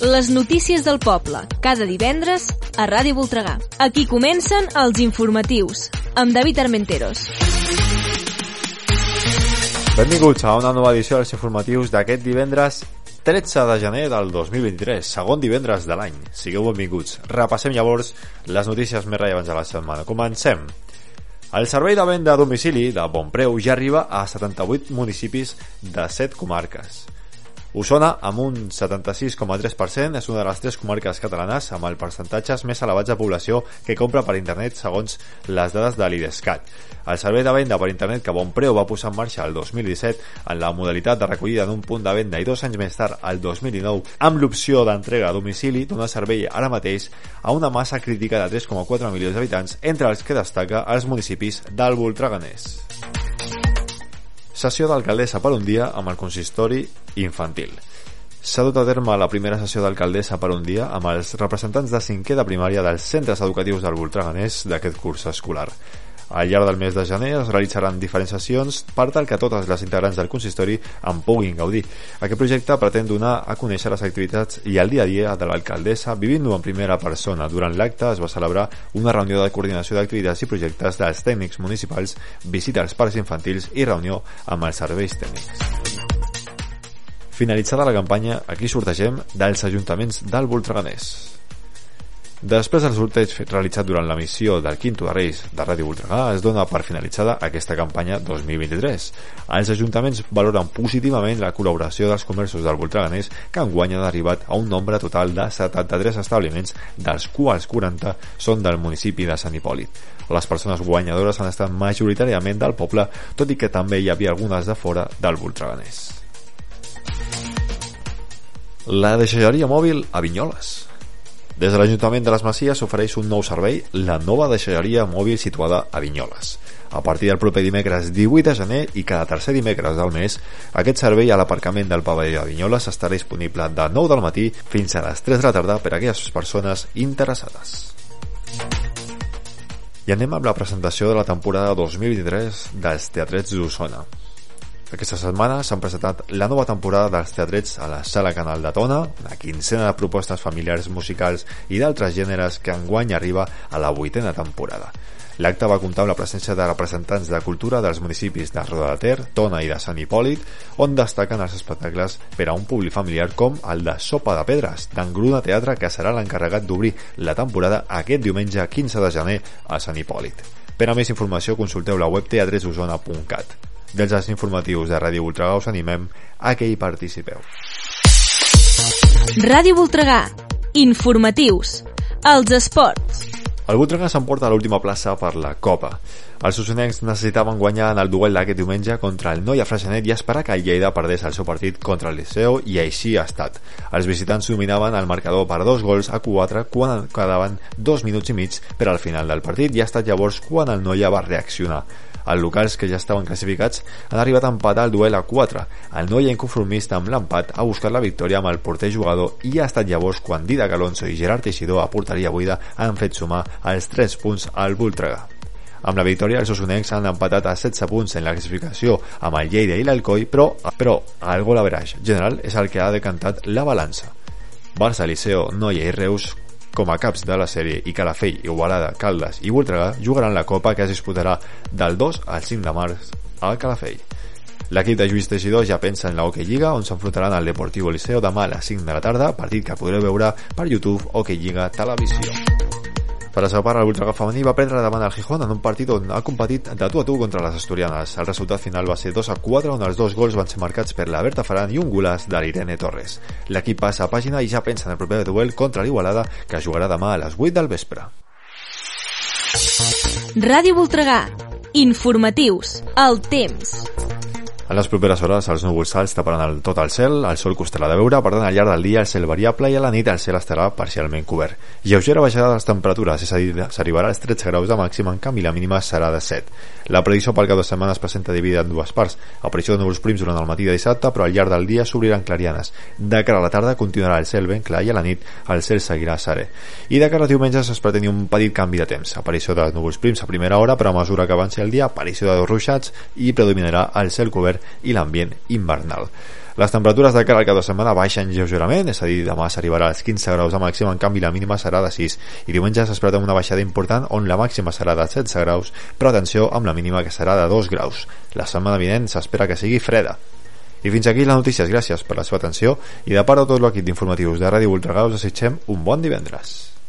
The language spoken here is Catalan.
les notícies del poble, cada divendres a Ràdio Voltregà. Aquí comencen els informatius, amb David Armenteros. Benvinguts a una nova edició dels informatius d'aquest divendres 13 de gener del 2023, segon divendres de l'any. Sigueu benvinguts. Repassem llavors les notícies més rellevants de la setmana. Comencem. El servei de venda a domicili de Bonpreu ja arriba a 78 municipis de 7 comarques. Osona, amb un 76,3%, és una de les tres comarques catalanes amb el percentatges més elevats de població que compra per internet segons les dades de l'IDESCAT. El servei de venda per internet que Bonpreu va posar en marxa el 2017 en la modalitat de recollida d'un punt de venda i dos anys més tard, el 2019, amb l'opció d'entrega a domicili, dona servei ara mateix a una massa crítica de 3,4 milions d'habitants, entre els que destaca els municipis del Voltreganès. Sessió d'alcaldessa per un dia amb el consistori infantil. S'ha dut a terme la primera sessió d'alcaldessa per un dia amb els representants de cinquè de primària dels centres educatius del Voltreganès d'aquest curs escolar. Al llarg del mes de gener es realitzaran diferents sessions per tal que totes les integrants del consistori en puguin gaudir. Aquest projecte pretén donar a conèixer les activitats i el dia a dia de l'alcaldessa vivint-ho en primera persona. Durant l'acte es va celebrar una reunió de coordinació d'activitats i projectes dels tècnics municipals, visita als parcs infantils i reunió amb els serveis tècnics. Finalitzada la campanya, aquí sortegem dels ajuntaments del Voltreganès. Després del sorteig realitzat durant la missió del Quinto de Reis de Ràdio Voltregà es dona per finalitzada aquesta campanya 2023. Els ajuntaments valoren positivament la col·laboració dels comerços del Voltreganès que enguany han arribat a un nombre total de 73 establiments, dels quals 40 són del municipi de Sant Hipòlit. Les persones guanyadores han estat majoritàriament del poble, tot i que també hi havia algunes de fora del Voltreganès. La deixalleria mòbil a Vinyoles. Des de l'Ajuntament de les Masies s'ofereix un nou servei, la nova deixalleria mòbil situada a Vinyoles. A partir del proper dimecres 18 de gener i cada tercer dimecres del mes, aquest servei a l'aparcament del pavelló de Vinyoles estarà disponible de 9 del matí fins a les 3 de la tarda per a aquelles persones interessades. I anem amb la presentació de la temporada 2023 dels Teatrets d'Osona. Aquesta setmana s'han presentat la nova temporada dels teatrets a la Sala Canal de Tona, una quincena de propostes familiars musicals i d'altres gèneres que enguany arriba a la vuitena temporada. L'acte va comptar amb la presència de representants de cultura dels municipis de Roda de Ter, Tona i de Sant Hipòlit, on destaquen els espectacles per a un públic familiar com el de Sopa de Pedres, d'Engruna Teatre, que serà l'encarregat d'obrir la temporada aquest diumenge 15 de gener a Sant Hipòlit. Per a més informació consulteu la web teatresosona.cat. Dels els informatius de Ràdio Voltregà us animem a que hi participeu. Ràdio Voltregà. Informatius. Els esports. El Voltregà s'emporta a l'última plaça per la Copa. Els osonencs necessitaven guanyar en el duel d'aquest diumenge contra el Noia Freixenet i esperar que el Lleida perdés el seu partit contra el Liceu i així ha estat. Els visitants dominaven el marcador per dos gols a 4 quan quedaven dos minuts i mig per al final del partit i ha estat llavors quan el Noia va reaccionar. Els locals que ja estaven classificats han arribat a empatar el duel a 4. El Noia inconformista amb l'empat ha buscat la victòria amb el porter jugador i ha estat llavors quan Didac Alonso i Gerard Teixidor a porteria buida han fet sumar els 3 punts al Voltregà. Amb la victòria, els osonencs han empatat a 16 punts en la classificació amb el Lleida i l'Alcoi, però, però el gol average general és el que ha decantat la balança. Barça, Liceo, Noia i Reus com a caps de la sèrie i Calafell, Igualada, Caldes i Voltregà jugaran la Copa que es disputarà del 2 al 5 de març al Calafell. L'equip de Lluís Teixidor ja pensa en la Hockey Lliga, on s'enfrontaran al Deportivo Liceo demà a les 5 de la tarda, partit que podreu veure per YouTube Hockey Lliga Televisió. Per la seva part, el Voltregà femení va prendre davant el Gijón en un partit on ha competit de tu a tu contra les asturianes. El resultat final va ser 2 a 4, on els dos gols van ser marcats per la Berta Faran i un golaç de l'Irene Torres. L'equip passa a pàgina i ja pensa en el proper duel contra l'Igualada, que jugarà demà a les 8 del vespre. Ràdio Voltregà. Informatius. El temps. En les properes hores els núvols alts taparan el, tot el cel, el sol costarà de veure, per tant al llarg del dia el cel variable i a la nit el cel estarà parcialment cobert. Lleugera baixada de les temperatures, és a dir, s'arribarà als 13 graus de màxim, en canvi la mínima serà de 7. La predicció pel cap de setmana es presenta dividida en dues parts. Aparició de núvols prims durant el matí de dissabte, però al llarg del dia s'obriran clarianes. De cara a la tarda continuarà el cel ben clar i a la nit el cel seguirà serè. I de cara a diumenges es pretenia un petit canvi de temps. Aparició de núvols prims a primera hora, però a mesura que avanci el dia, aparició de ruixats i predominarà el cel cobert i l'ambient invernal. Les temperatures de cara al cap de setmana baixen lleugerament, és a dir, demà s'arribarà als 15 graus de màxima, en canvi la mínima serà de 6, i diumenge s'espera una baixada important on la màxima serà de 16 graus, però atenció amb la mínima que serà de 2 graus. La setmana vinent s'espera que sigui freda. I fins aquí la notícies, gràcies per la seva atenció i de part de tot l'equip d'informatius de Ràdio Voltregà us desitgem un bon divendres.